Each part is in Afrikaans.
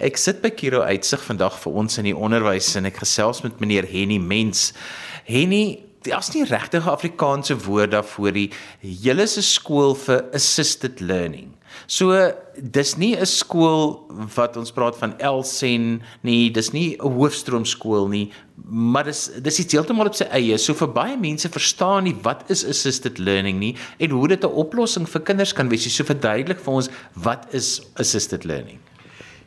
Ek sit by Kiro uitsig vandag vir ons in die onderwys en ek gesels met meneer Henny Mens. Henny, daar's nie regtig 'n Afrikaanse woord daarvoor nie. Julle 'n skool vir assisted learning. So dis nie 'n skool wat ons praat van Elsen nie, dis nie 'n hoofstroomskool nie, maar dis dis iets heeltemal op sy eie. So vir baie mense verstaan nie wat is assisted learning nie en hoe dit 'n oplossing vir kinders kan wees. So verduidelik vir ons wat is assisted learning?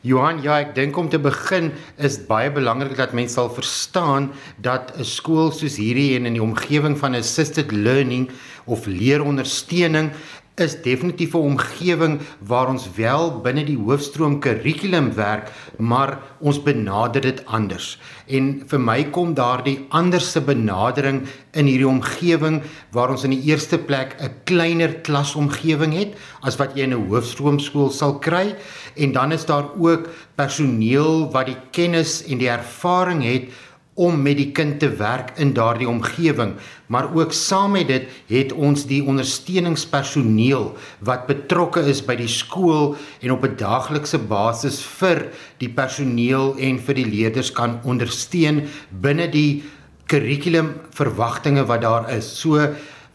Johan, ja, ek dink om te begin is baie belangrik dat mense sal verstaan dat 'n skool soos hierdie en in die omgewing van assisted learning of leerondersteuning is definitief 'n omgewing waar ons wel binne die hoofstroom kurrikulum werk, maar ons benader dit anders. En vir my kom daardie anderse benadering in hierdie omgewing waar ons in die eerste plek 'n kleiner klasomgewing het as wat jy in 'n hoofstroomskool sal kry en dan is daar ook personeel wat die kennis en die ervaring het om met die kind te werk in daardie omgewing, maar ook saam met dit het ons die ondersteuningspersoneel wat betrokke is by die skool en op 'n daaglikse basis vir die personeel en vir die leerders kan ondersteun binne die kurrikulum verwagtinge wat daar is. So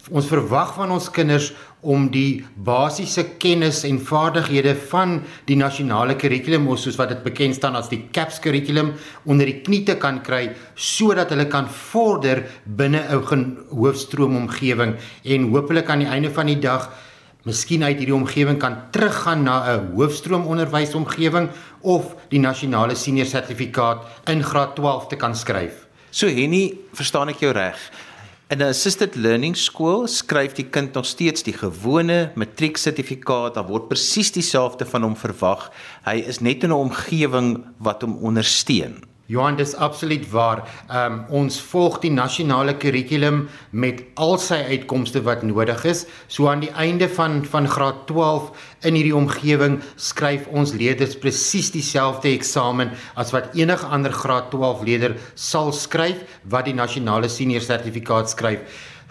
ons verwag van ons kinders om die basiese kennis en vaardighede van die nasionale kurrikulum of soos wat dit bekend staan as die CAPS kurrikulum onder die knie te kan kry sodat hulle kan vorder binne 'n hoofstroom omgewing en hopelik aan die einde van die dag miskien uit hierdie omgewing kan teruggaan na 'n hoofstroom onderwysomgewing of die nasionale senior sertifikaat in graad 12 te kan skryf. So Henny, verstaan ek jou reg? In 'n assisted learning skool skryf die kind nog steeds die gewone matrieksertifikaat, daar word presies dieselfde van hom verwag. Hy is net in 'n omgewing wat hom ondersteun. Johan, dis absoluut waar. Ehm um, ons volg die nasionale kurrikulum met al sy uitkomste wat nodig is. So aan die einde van van graad 12 in hierdie omgewing skryf ons leerders presies dieselfde eksamen as wat enige ander graad 12 leerder sal skryf wat die nasionale senior sertifikaat skryf.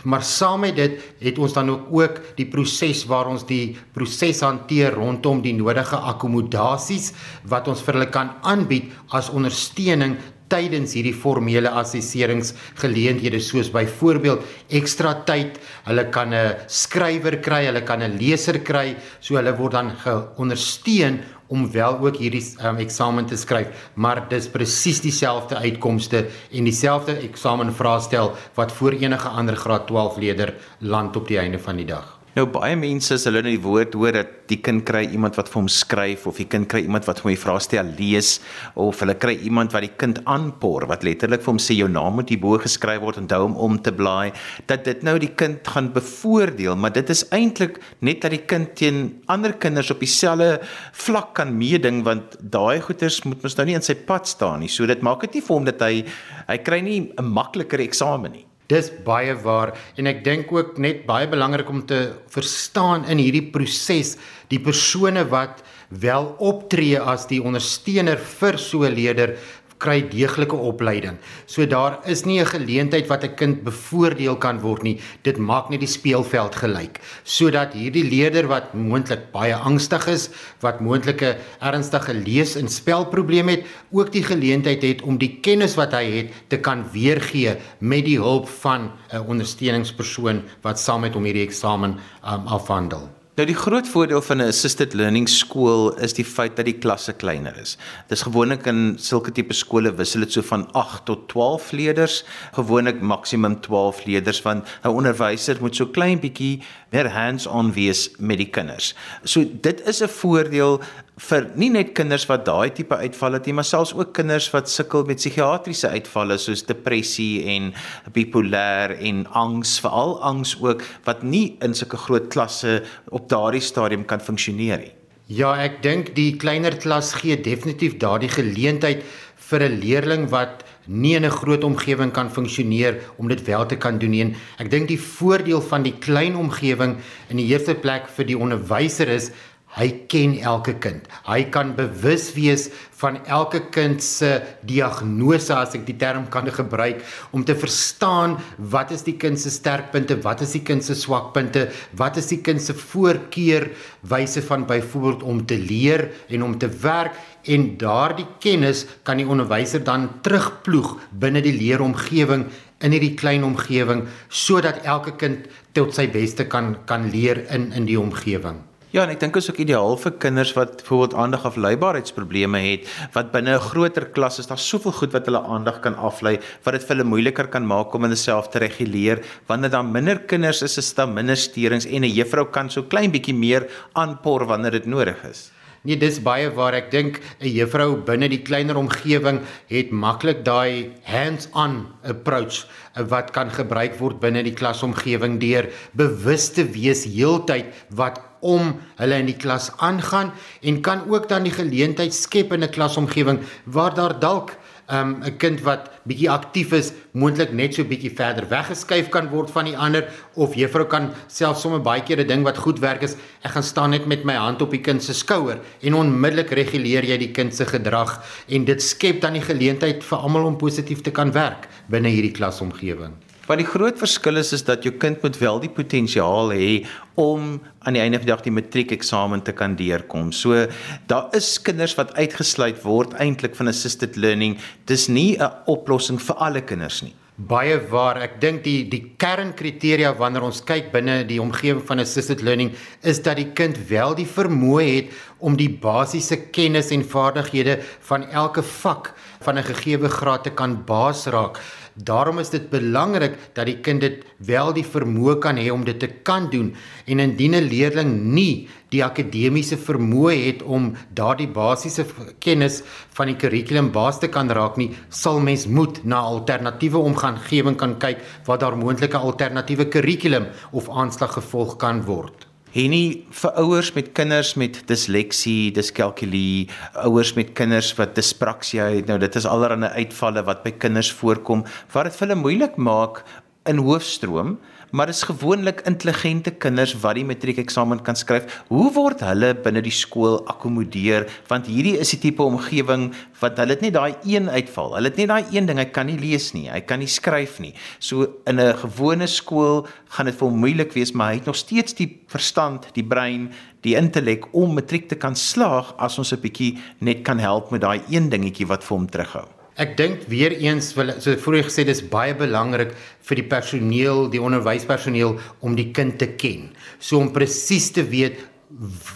Maar saam met dit het ons dan ook ook die proses waar ons die proses hanteer rondom die nodige akkommodasies wat ons vir hulle kan aanbied as ondersteuning tydens hierdie formele assesseringsgeleenthede soos byvoorbeeld ekstra tyd, hulle kan 'n skrywer kry, hulle kan 'n leser kry, so hulle word dan geondersteun om wel ook hierdie um, eksamen te skryf, maar dis presies dieselfde uitkomste en dieselfde eksamenvraestel wat vir enige ander graad 12 leerder land op die einde van die dag. Nou baie mense as hulle nou die woord hoor dat die kind kry iemand wat vir hom skryf of die kind kry iemand wat hom die vraestel lees of hulle kry iemand wat die kind aanpor wat letterlik vir hom sê jou naam moet hierbo geskryf word onthou om om te blaai. Dat dit nou die kind gaan bevoordeel maar dit is eintlik net dat die kind teen ander kinders op dieselfde vlak kan meeding want daai goeters moet mos nou nie in sy pad staan nie. So dit maak dit nie vir hom dat hy hy kry nie 'n makliker eksamen nie Dis baie waar en ek dink ook net baie belangrik om te verstaan in hierdie proses die persone wat wel optree as die ondersteuner vir so 'n leerder kry deeglike opleiding. So daar is nie 'n geleentheid wat 'n kind bevoordeel kan word nie. Dit maak net die speelveld gelyk sodat hierdie leerder wat moontlik baie angstig is, wat moontlike ernstige lees- en spelprobleme het, ook die geleentheid het om die kennis wat hy het te kan weergee met die hulp van 'n ondersteuningspersoon wat saam met hom hierdie eksamen um, afhandel. Nou die groot voordeel van 'n assisted learning skool is die feit dat die klasse kleiner is. Dis gewoonlik in sulke tipe skole wissel dit so van 8 tot 12 leerders, gewoonlik maksimum 12 leerders want 'n onderwyser moet so klein bietjie meer hands-on wees met die kinders. So dit is 'n voordeel vir nie net kinders wat daai tipe uitval het nie, maar selfs ook kinders wat sukkel met psigiatriese uitvalle soos depressie en bipolêr en angs, veral angs ook wat nie in sulke groot klasse op daardie stadium kan funksioneer nie. Ja, ek dink die kleiner klas gee definitief daardie geleentheid vir 'n leerling wat nie in 'n groot omgewing kan funksioneer om dit wel te kan doen nie. Ek dink die voordeel van die klein omgewing in die eerste plek vir die onderwyser is Hy ken elke kind. Hy kan bewus wees van elke kind se diagnose as ek die term kan gebruik om te verstaan wat is die kind se sterkpunte, wat is die kind se swakpunte, wat is die kind se voorkeurwyse van byvoorbeeld om te leer en om te werk en daardie kennis kan die onderwyser dan terugploeg binne die leeromgewing in hierdie klein omgewing sodat elke kind tot sy beste kan kan leer in in die omgewing. Ja, en ek dink is ook ideaal vir kinders wat byvoorbeeld aandag afleibaarheidsprobleme het, wat binne 'n groter klas is daar soveel goed wat hulle aandag kan aflei wat dit vir hulle moeiliker kan maak om hulle self te reguleer. Wanneer daar minder kinders is, is daar minder steurings en 'n juffrou kan so klein bietjie meer aanpor wanneer dit nodig is. Nee, dis baie waar. Ek dink 'n juffrou binne die kleiner omgewing het maklik daai hands-on approach eh, wat kan gebruik word binne die klasomgewing deur bewus te wees heeltyd wat om hulle in die klas aangaan en kan ook dan die geleentheid skep in 'n klasomgewing waar daar dalk um, 'n kind wat bietjie aktief is, moontlik net so bietjie verder weggeskuif kan word van die ander of juffrou kan selfs sommer baie keer 'n ding wat goed werk is, ek gaan staan net met my hand op die kind se skouer en onmiddellik reguleer jy die kind se gedrag en dit skep dan die geleentheid vir almal om positief te kan werk binne hierdie klasomgewing. Want die groot verskil is is dat jou kind moet wel die potensiaal hê om aan die einde van die dag die matriekeksamen te kan deurkom. So daar is kinders wat uitgesluit word eintlik van assisted learning. Dis nie 'n oplossing vir alle kinders nie. Baie waar. Ek dink die die kernkriteria wanneer ons kyk binne die omgewing van assisted learning is dat die kind wel die vermoë het om die basiese kennis en vaardighede van elke vak van 'n gegeewe graad te kan baas raak. Daarom is dit belangrik dat die kind dit wel die vermoë kan hê om dit te kan doen en indien 'n leerling nie die akademiese vermoë het om daardie basiese kennis van die kurrikulum baas te kan raak nie, sal mens moet na alternatiewe omgewing kan kyk waar daar moontlike alternatiewe kurrikulum of aanslag gevolg kan word. Henny vir ouers met kinders met disleksie, diskalkulie, ouers met kinders wat dispraksia het. Nou dit is allerlei uitvalle wat by kinders voorkom wat dit vir hulle moeilik maak in hoofstroom maar dis gewoonlik intelligente kinders wat die matriekeksamen kan skryf. Hoe word hulle binne die skool akkommodeer? Want hierdie is die tipe omgewing wat hulle het net daai een uitval. Hulle het net daai een ding, hy kan nie lees nie, hy kan nie skryf nie. So in 'n gewone skool gaan dit vir hom moeilik wees, maar hy het nog steeds die verstand, die brein, die intellek om matriek te kan slaag as ons 'n bietjie net kan help met daai een dingetjie wat vir hom terughou. Ek dink weer eens wil so vroeër gesê dis baie belangrik vir die personeel, die onderwyspersoneel om die kind te ken. So om presies te weet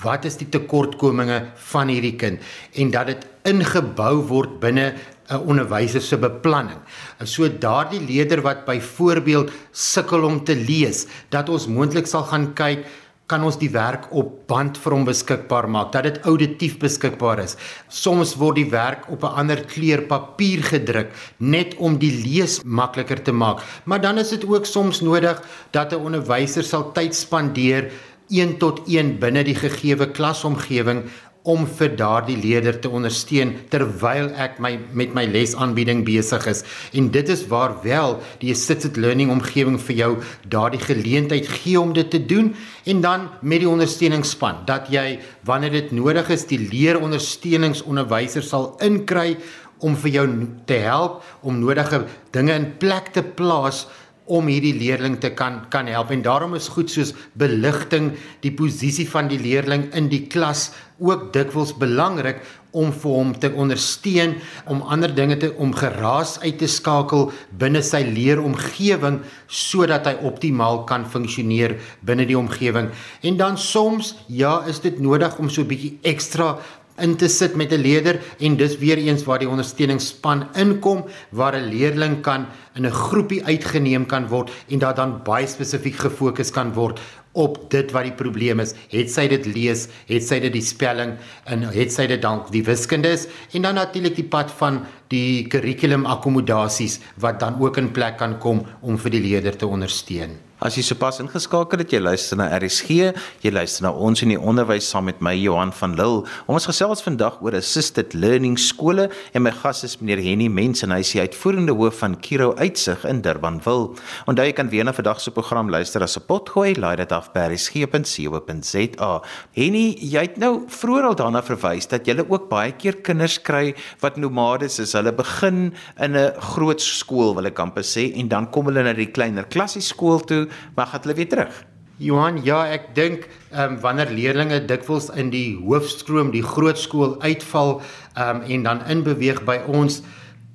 wat is die tekortkominge van hierdie kind en dat dit ingebou word binne 'n onderwyser se beplanning. So daardie leerder wat byvoorbeeld sukkel om te lees, dat ons moontlik sal gaan kyk kan ons die werk op band vir hom beskikbaar maak dat dit auditief beskikbaar is. Soms word die werk op 'n ander kleur papier gedruk net om die lees makliker te maak. Maar dan is dit ook soms nodig dat 'n onderwyser sal tyd spandeer 1 tot 1 binne die gegeewe klasomgewing om vir daardie leerder te ondersteun terwyl ek my met my lesaanbieding besig is. En dit is waar wel die assisted learning omgewing vir jou daardie geleentheid gee om dit te doen en dan met die ondersteuningsspan dat jy wanneer dit nodig is die leerondersteuningsonderwyser sal inkry om vir jou te help om nodige dinge in plek te plaas om hierdie leerling te kan kan help. En daarom is goed soos beligting die posisie van die leerling in die klas ook dikwels belangrik om vir hom te ondersteun om ander dinge te om geraas uit te skakel binne sy leeromgewing sodat hy optimaal kan funksioneer binne die omgewing. En dan soms ja is dit nodig om so 'n bietjie ekstra in te sit met 'n leerder en dis weer eens waar die ondersteuningsspan inkom waar 'n leerling kan in 'n groepie uitgeneem kan word en dat dan baie spesifiek gefokus kan word op dit wat die probleem is. Het sy dit lees, het sy dit die spelling en het sy dit dan die wiskunde is en dan natuurlik die pad van die kurrikulum akkommodasies wat dan ook in plek kan kom om vir die leerder te ondersteun. As jy sopas ingeskakel het, jy luister na RSG, jy luister na ons in die onderwys saam met my Johan van Lille. Ons gesels vandag oor assisted learning skole en my gas is meneer Henny Mens en hy is die uitvoerende hoof van Kiro Uitsig in Durbanville. Onthou jy kan weer na vandag se program luister as 'n potgooi, laai dit af by rsg.co.za. Henny, jy het nou vroeër al daarna verwys dat jy ook baie keer kinders kry wat nomades is. Hulle begin in 'n groot skool, wil ek amper sê, en dan kom hulle na die kleiner klassiese skool toe maar gaan hulle weer terug. Johan, ja, ek dink ehm um, wanneer leerders dikwels in die hoofstroom, die groot skool uitval ehm um, en dan inbeweeg by ons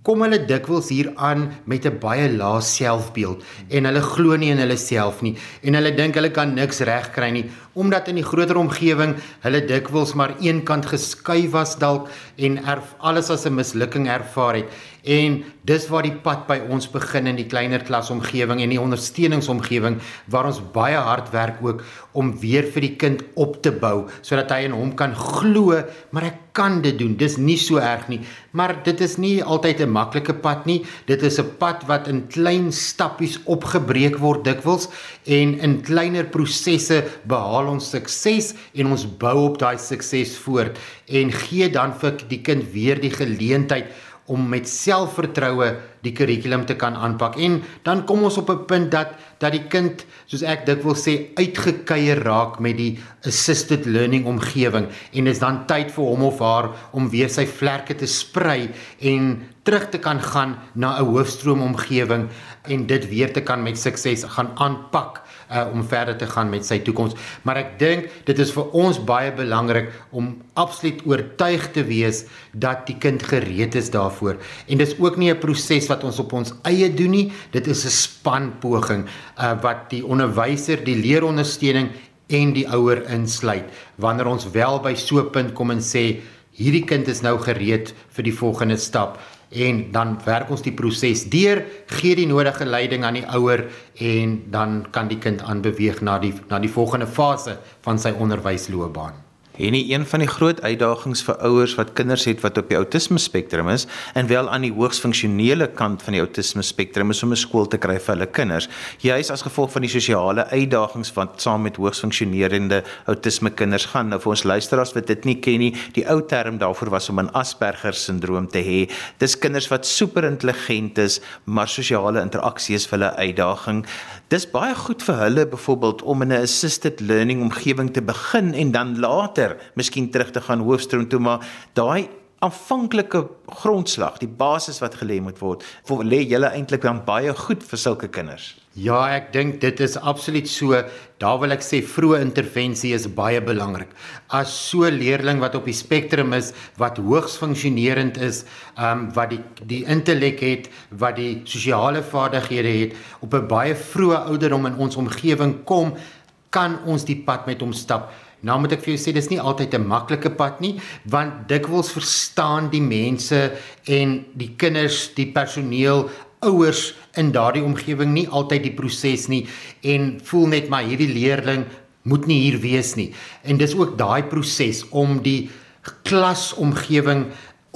kom hulle dikwels hier aan met 'n baie lae selfbeeld. En hulle glo nie in hulle self nie. En hulle dink hulle kan niks regkry nie omdat in die groter omgewing hulle dikwels maar eenkant geskuif was dalk en erf alles as 'n mislukking ervaar het En dis waar die pad by ons begin in die kleiner klasomgewing en die ondersteuningsomgewing waar ons baie hard werk ook om weer vir die kind op te bou sodat hy en hom kan glo, maar ek kan dit doen. Dis nie so erg nie, maar dit is nie altyd 'n maklike pad nie. Dit is 'n pad wat in klein stappies opgebreek word dikwels en in kleiner prosesse behaal ons sukses en ons bou op daai sukses voort. En gee dan vir die kind weer die geleentheid om met selfvertroue die kurrikulum te kan aanpak. En dan kom ons op 'n punt dat dat die kind, soos ek dit wil sê, uitgekeier raak met die assisted learning omgewing. En dis dan tyd vir hom of haar om weer sy vlerke te sprei en terug te kan gaan na 'n hoofstroom omgewing en dit weer te kan met sukses gaan aanpak uh, om verder te gaan met sy toekoms. Maar ek dink dit is vir ons baie belangrik om absoluut oortuig te wees dat die kind gereed is daarvoor. En dis ook nie 'n proses wat ons op ons eie doen nie. Dit is 'n spanpoging uh, wat die onderwyser, die leerondersteuning en die ouer insluit. Wanneer ons wel by so 'n punt kom en sê hierdie kind is nou gereed vir die volgende stap en dan werk ons die proses deur, gee die nodige leiding aan die ouer en dan kan die kind aanbeweeg na die na die volgende fase van sy onderwysloopbaan. En nie een van die groot uitdagings vir ouers wat kinders het wat op die outisme spektrum is en wel aan die hoogs funksionele kant van die outisme spektrum is om 'n skool te kry vir hulle kinders. Juis as gevolg van die sosiale uitdagings wat saam met hoogs funksionerende outisme kinders gaan. Nou vir ons luisteraars wat dit nie ken nie, die ou term daarvoor was om 'n Asperger sindroom te hê. Dis kinders wat super intelligent is, maar sosiale interaksie is vir hulle uitdaging. Dis baie goed vir hulle byvoorbeeld om in 'n assisted learning omgewing te begin en dan later miskien terug te gaan hoofstroom toe maar daai aanvanklike grondslag, die basis wat gelê moet word, lê julle eintlik dan baie goed vir sulke kinders. Ja, ek dink dit is absoluut so. Daar wil ek sê vroeë intervensie is baie belangrik. As so 'n leerling wat op die spektrum is, wat hoogs funksionerend is, ehm um, wat die die intellek het, wat die sosiale vaardighede het, op 'n baie vroeë ouderdom in ons omgewing kom, kan ons die pad met hom stap. Nou moet ek vir jou sê dis nie altyd 'n maklike pad nie, want dikwels verstaan die mense en die kinders, die personeel, ouers in daardie omgewing nie altyd die proses nie en voel net maar hierdie leerling moet nie hier wees nie. En dis ook daai proses om die klasomgewing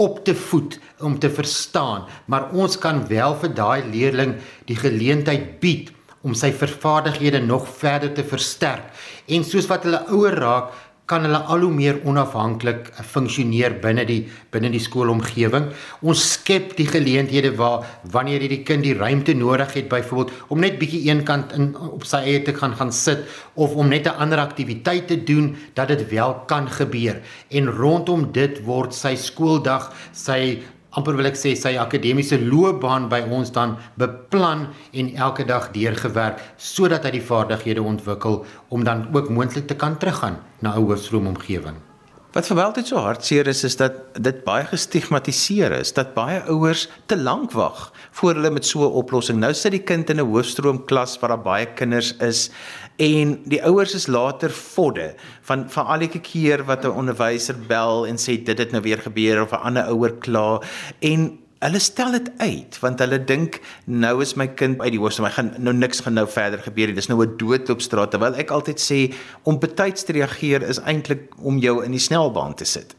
op te voed om te verstaan, maar ons kan wel vir daai leerling die geleentheid bied om sy vervaardighede nog verder te versterk. En soos wat hulle ouer raak, kan hulle al hoe meer onafhanklik funksioneer binne die binne die skoolomgewing. Ons skep die geleenthede waar wanneer hierdie kind die ruimte nodig het byvoorbeeld om net bietjie eenkant in op sy eie te gaan gaan sit of om net 'n ander aktiwiteit te doen dat dit wel kan gebeur. En rondom dit word sy skooldag, sy amper wil ek sê sy akademiese loopbaan by ons dan beplan en elke dag deurgewerk sodat hy die vaardighede ontwikkel om dan ook moontlik te kan teruggaan na 'n hoëstroom omgewing. Wat vir my altyd so hartseer is is dat dit baie gestigmatiseer is dat baie ouers te lank wag voor hulle met so 'n oplossing. Nou sit die kind in 'n hoofstroom klas waar daar baie kinders is en die ouers is later vodde van van die keer wat 'n onderwyser bel en sê dit het nou weer gebeur of 'n ander ouer kla en Hulle stel dit uit want hulle dink nou is my kind uit die hoofstroom. Hy gaan nou niks gaan nou verder gebeur nie. Dis nou 'n doodloopstraat terwyl ek altyd sê om betyds te reageer is eintlik om jou in die snelbaan te sit.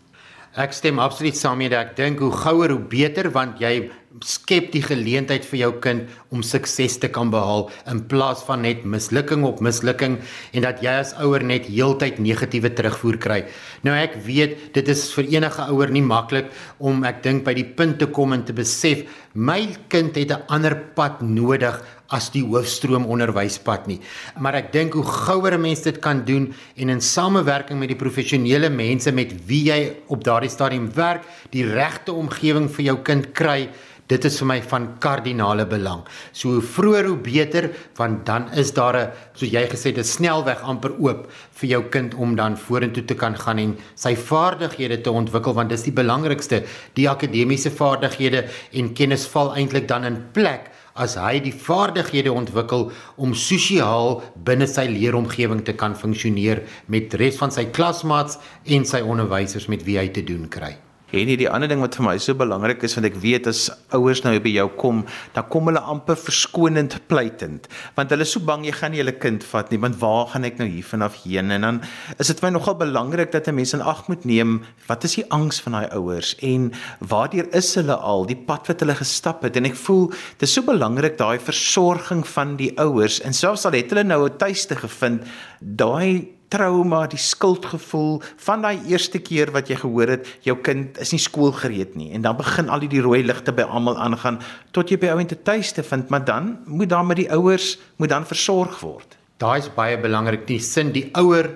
Ek stem absoluut saam met jou. Ek dink hoe gouer hoe beter want jy skep die geleentheid vir jou kind om sukses te kan behaal in plaas van net mislukking op mislukking en dat jy as ouer net heeltyd negatiewe terugvoer kry. Nou ek weet dit is vir enige ouer nie maklik om ek dink by die punt te kom en te besef my kind het 'n ander pad nodig as die hoofstroom onderwyspad nie. Maar ek dink hoe gouer 'n mens dit kan doen en in samewerking met die professionele mense met wie jy op daardie stadium werk, die regte omgewing vir jou kind kry, dit is vir my van kardinale belang. So hoe vroeër hoe beter want dan is daar 'n so jy gesê dit snelweg amper oop vir jou kind om dan vorentoe te kan gaan en sy vaardighede te ontwikkel want dis die belangrikste. Die akademiese vaardighede en kennis val eintlik dan in plek as hy die vaardighede ontwikkel om sosiaal binne sy leeromgewing te kan funksioneer met res van sy klasmaats en sy onderwysers met wie hy te doen kry. En nie die ander ding wat vir my so belangrik is want ek weet as ouers nou by jou kom, dan kom hulle amper verskonend pleitend. Want hulle is so bang jy gaan nie hulle kind vat nie want waar gaan ek nou hier vanaf heen? En dan is dit vir my nogal belangrik dat 'n mens in ag moet neem wat is die angs van daai ouers? En waartoe is hulle al? Die pad wat hulle gestap het. En ek voel dit is so belangrik daai versorging van die ouers. En selfs al het hulle nou 'n tuiste gevind daai trauma, die skuldgevoel van daai eerste keer wat jy gehoor het jou kind is nie skoolgereed nie en dan begin al die rooi ligte by almal aangaan tot jy by ouente tuiste vind, maar dan moet dan met die ouers moet dan versorg word. Daai is baie belangrik. Die sin die ouer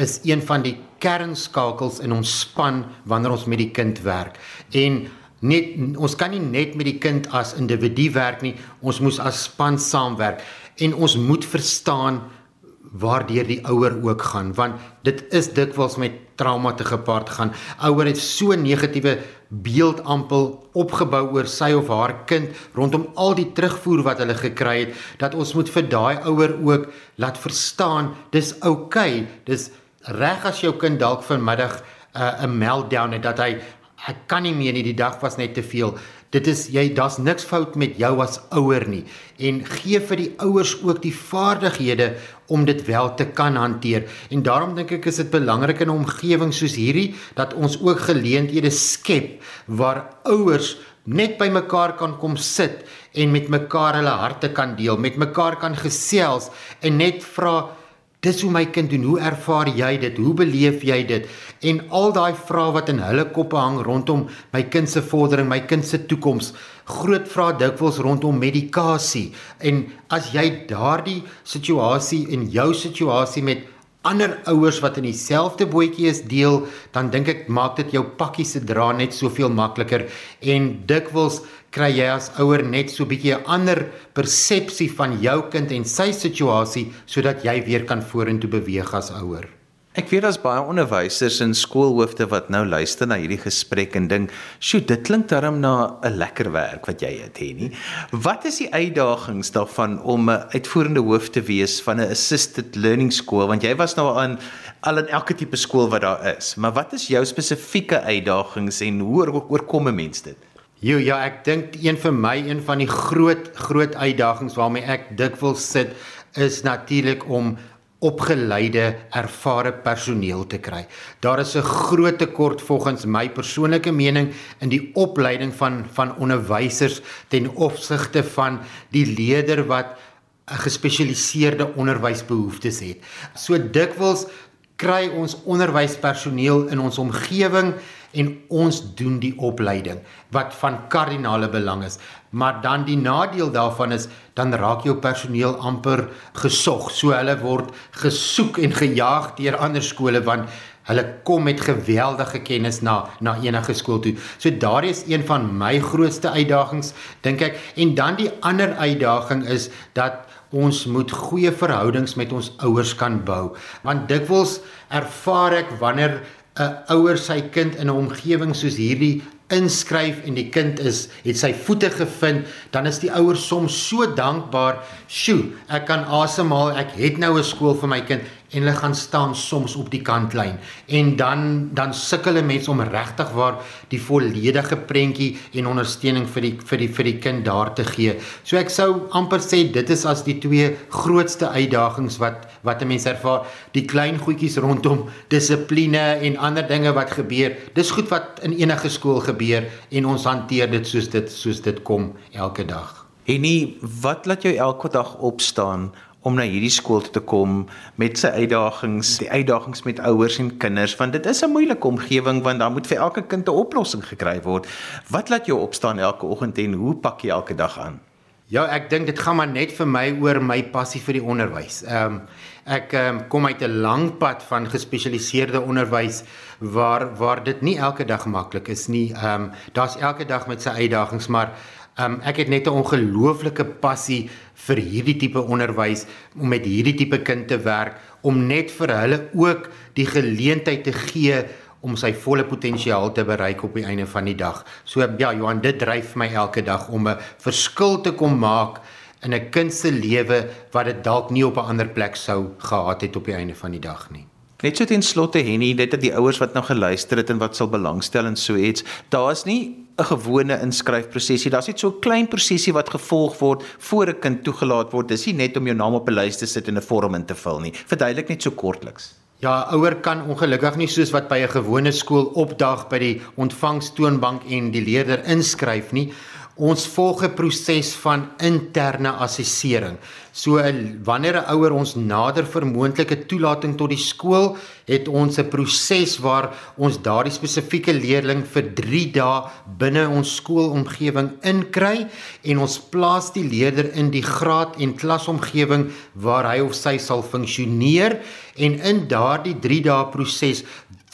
is een van die kernskakels in ons span wanneer ons met die kind werk. En net ons kan nie net met die kind as individu werk nie, ons moet as span saamwerk en ons moet verstaan waardeur die ouer ook gaan want dit is dikwels met trauma te gepaard gaan. Ouer het so negatiewe beeld ampel opgebou oor sy of haar kind rondom al die terugvoer wat hulle gekry het dat ons moet vir daai ouer ook laat verstaan dis oukei. Okay, dis reg as jou kind dalk vanmiddag 'n uh, meltdown het dat hy ek kan nie meer nie die dag was net te veel dit is jy daar's niks fout met jou as ouer nie. En gee vir die ouers ook die vaardighede om dit wel te kan hanteer. En daarom dink ek is dit belangrik in 'n omgewing soos hierdie dat ons ook geleenthede skep waar ouers net by mekaar kan kom sit en met mekaar hulle harte kan deel met mekaar kan gesels en net vra Dis hoe my kind doen. Hoe ervaar jy dit? Hoe beleef jy dit? En al daai vrae wat in hulle koppe hang rondom my kind se vordering, my kind se toekoms. Groot vrae dikwels rondom medikasie. En as jy daardie situasie in jou situasie met ander ouers wat in dieselfde bootjie is deel, dan dink ek maak dit jou pakkie se dra net soveel makliker en dikwels kry jy as ouer net so 'n bietjie 'n ander persepsie van jou kind en sy situasie sodat jy weer kan vorentoe beweeg as ouer. Ek weet daar's baie onderwysers en skoolhoofde wat nou luister na hierdie gesprek en dink, "Sjoe, dit klink darm na 'n lekker werk wat jy het, hè nie?" Wat is die uitdagings daarvan om 'n uitvoerende hoof te wees van 'n assisted learning skool? Want jy was nou al in al in elke tipe skool wat daar is. Maar wat is jou spesifieke uitdagings en hoe oorkom 'n mens dit? Jo, ja, ek dink een vir my een van die groot groot uitdagings waarmee ek dikwels sit is natuurlik om opgeleide, ervare personeel te kry. Daar is 'n groot tekort volgens my persoonlike mening in die opleiding van van onderwysers ten opsigte van die leerder wat 'n gespesialiseerde onderwysbehoeftes het. So dikwels kry ons onderwyspersoneel in ons omgewing en ons doen die opleiding wat van kardinale belang is. Maar dan die nadeel daarvan is dan raak jou personeel amper gesog. So hulle word gesoek en gejaag deur ander skole want hulle kom met geweldige kennis na na enige skool toe. So daardie is een van my grootste uitdagings dink ek. En dan die ander uitdaging is dat ons moet goeie verhoudings met ons ouers kan bou. Want dikwels ervaar ek wanneer 'n ouer sy kind in 'n omgewing soos hierdie inskryf en die kind is het sy voete gevind, dan is die ouers soms so dankbaar, "Sjoe, ek kan asemhaal, ek het nou 'n skool vir my kind." En hulle gaan staan soms op die kantlyn en dan dan sukkel 'n mens om regtig waar die volledige prentjie en ondersteuning vir die vir die vir die kind daar te gee. So ek sou amper sê dit is as die twee grootste uitdagings wat wat 'n mens ervaar, die klein goedjies rondom dissipline en ander dinge wat gebeur. Dis goed wat in enige skool gebeur en ons hanteer dit soos dit soos dit kom elke dag. En nie wat laat jou elke dag opstaan om na hierdie skool te kom met sy uitdagings, die uitdagings met ouers en kinders want dit is 'n moeilike omgewing want daar moet vir elke kind 'n oplossing gekry word. Wat laat jou opstaan elke oggend en hoe pak jy elke dag aan? Ja, ek dink dit gaan maar net vir my oor my passie vir die onderwys. Ehm um, ek um, kom uit 'n lang pad van gespesialiseerde onderwys waar waar dit nie elke dag maklik is nie. Ehm um, daar's elke dag met sy uitdagings, maar Um, ek het net 'n ongelooflike passie vir hierdie tipe onderwys om met hierdie tipe kind te werk om net vir hulle ook die geleentheid te gee om sy volle potensiaal te bereik op die einde van die dag. So ja, Johan, dit dryf my elke dag om 'n verskil te kom maak in 'n kind se lewe wat dit dalk nie op 'n ander plek sou gehad het op die einde van die dag nie. Net so ten slotte Henny, dit dat die ouers wat nou geluister het en wat sal belangstel en so iets, daar's nie 'n gewone inskryfprosesie. Daar's net so 'n klein prosesie wat gevolg word voor 'n kind toegelaat word. Dis nie net om jou naam op 'n lys te sit en 'n vorm in te vul nie. Verduidelik net so kortliks. Ja, ouer kan ongelukkig nie soos wat by 'n gewone skool opdag by die ontvangstoonbank en die leerder inskryf nie. Ons volg 'n proses van interne assessering. So wanneer 'n ouer ons nader vir moontlike toelating tot die skool, het ons 'n proses waar ons daardie spesifieke leerling vir 3 dae binne ons skoolomgewing inkry en ons plaas die leerder in die graad en klasomgewing waar hy of sy sal funksioneer en in daardie 3 dae proses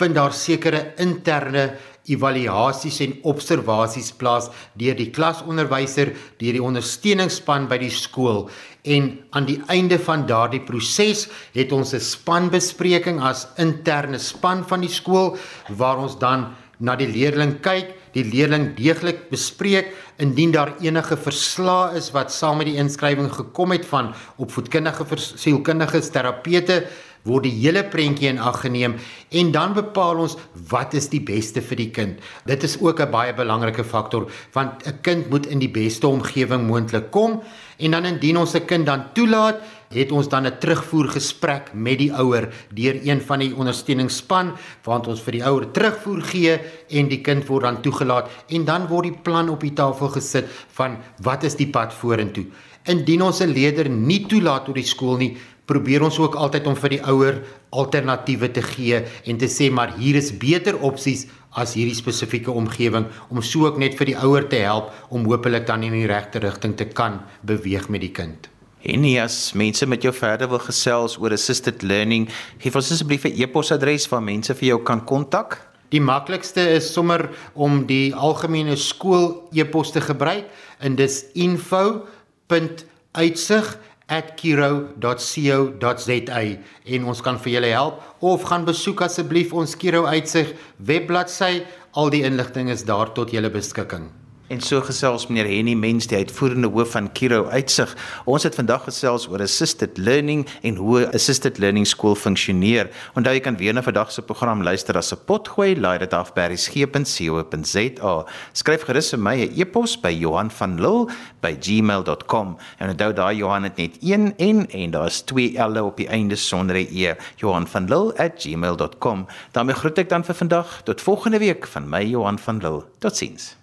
vind daar sekere interne evaluasies en observasies plaas deur die klasonderwyser, deur die ondersteuningsspan by die skool. En aan die einde van daardie proses het ons 'n spanbespreking as interne span van die skool waar ons dan na die leerling kyk, die leerling deeglik bespreek indien daar enige verslae is wat saam met die inskrywing gekom het van opvoedkundige sielkundige terapeute word die hele prentjie in ag geneem en dan bepaal ons wat is die beste vir die kind. Dit is ook 'n baie belangrike faktor want 'n kind moet in die beste omgewing moontlik kom en dan indien ons 'n kind dan toelaat, het ons dan 'n terugvoergesprek met die ouer deur een van die ondersteuningsspan waar ons vir die ouer terugvoer gee en die kind word dan toegelaat en dan word die plan op die tafel gesit van wat is die pad vorentoe. Indien ons 'n leerder nie toelaat tot die skool nie, probeer ons ook altyd om vir die ouer alternatiewe te gee en te sê maar hier is beter opsies as hierdie spesifieke omgewing om so ook net vir die ouer te help om hopelik dan in die regte rigting te kan beweeg met die kind. En as mense met jou verder wil gesels oor assisted learning, gee ons asseblief 'n e-posadres waar mense vir jou kan kontak. Die maklikste is sommer om die algemene skool e-pos te gebruik en dis info.uitsig @kiro.co.za en ons kan vir julle help of gaan besoek asseblief ons Kiro uitsig webbladsy al die inligting is daar tot julle beskikking En so gesels meneer Henny Mens, die uitvoerende hoof van Kiro Uitsig. Ons het vandag gesels oor assisted learning en hoe assisted learning skool funksioneer. Onthou jy kan weer na vandag se program luister as 'n potgooi, laai dit af by resgep.co.za. Skryf gerus vir my 'n e-pos by Johan.lil@gmail.com. En onthou daai Johan het net een N en daar's twee L'e op die einde sonder 'n E. Johan.lil@gmail.com. daarmee groet ek dan vir vandag. Tot volgende week van my Johan van Lille. Totsiens.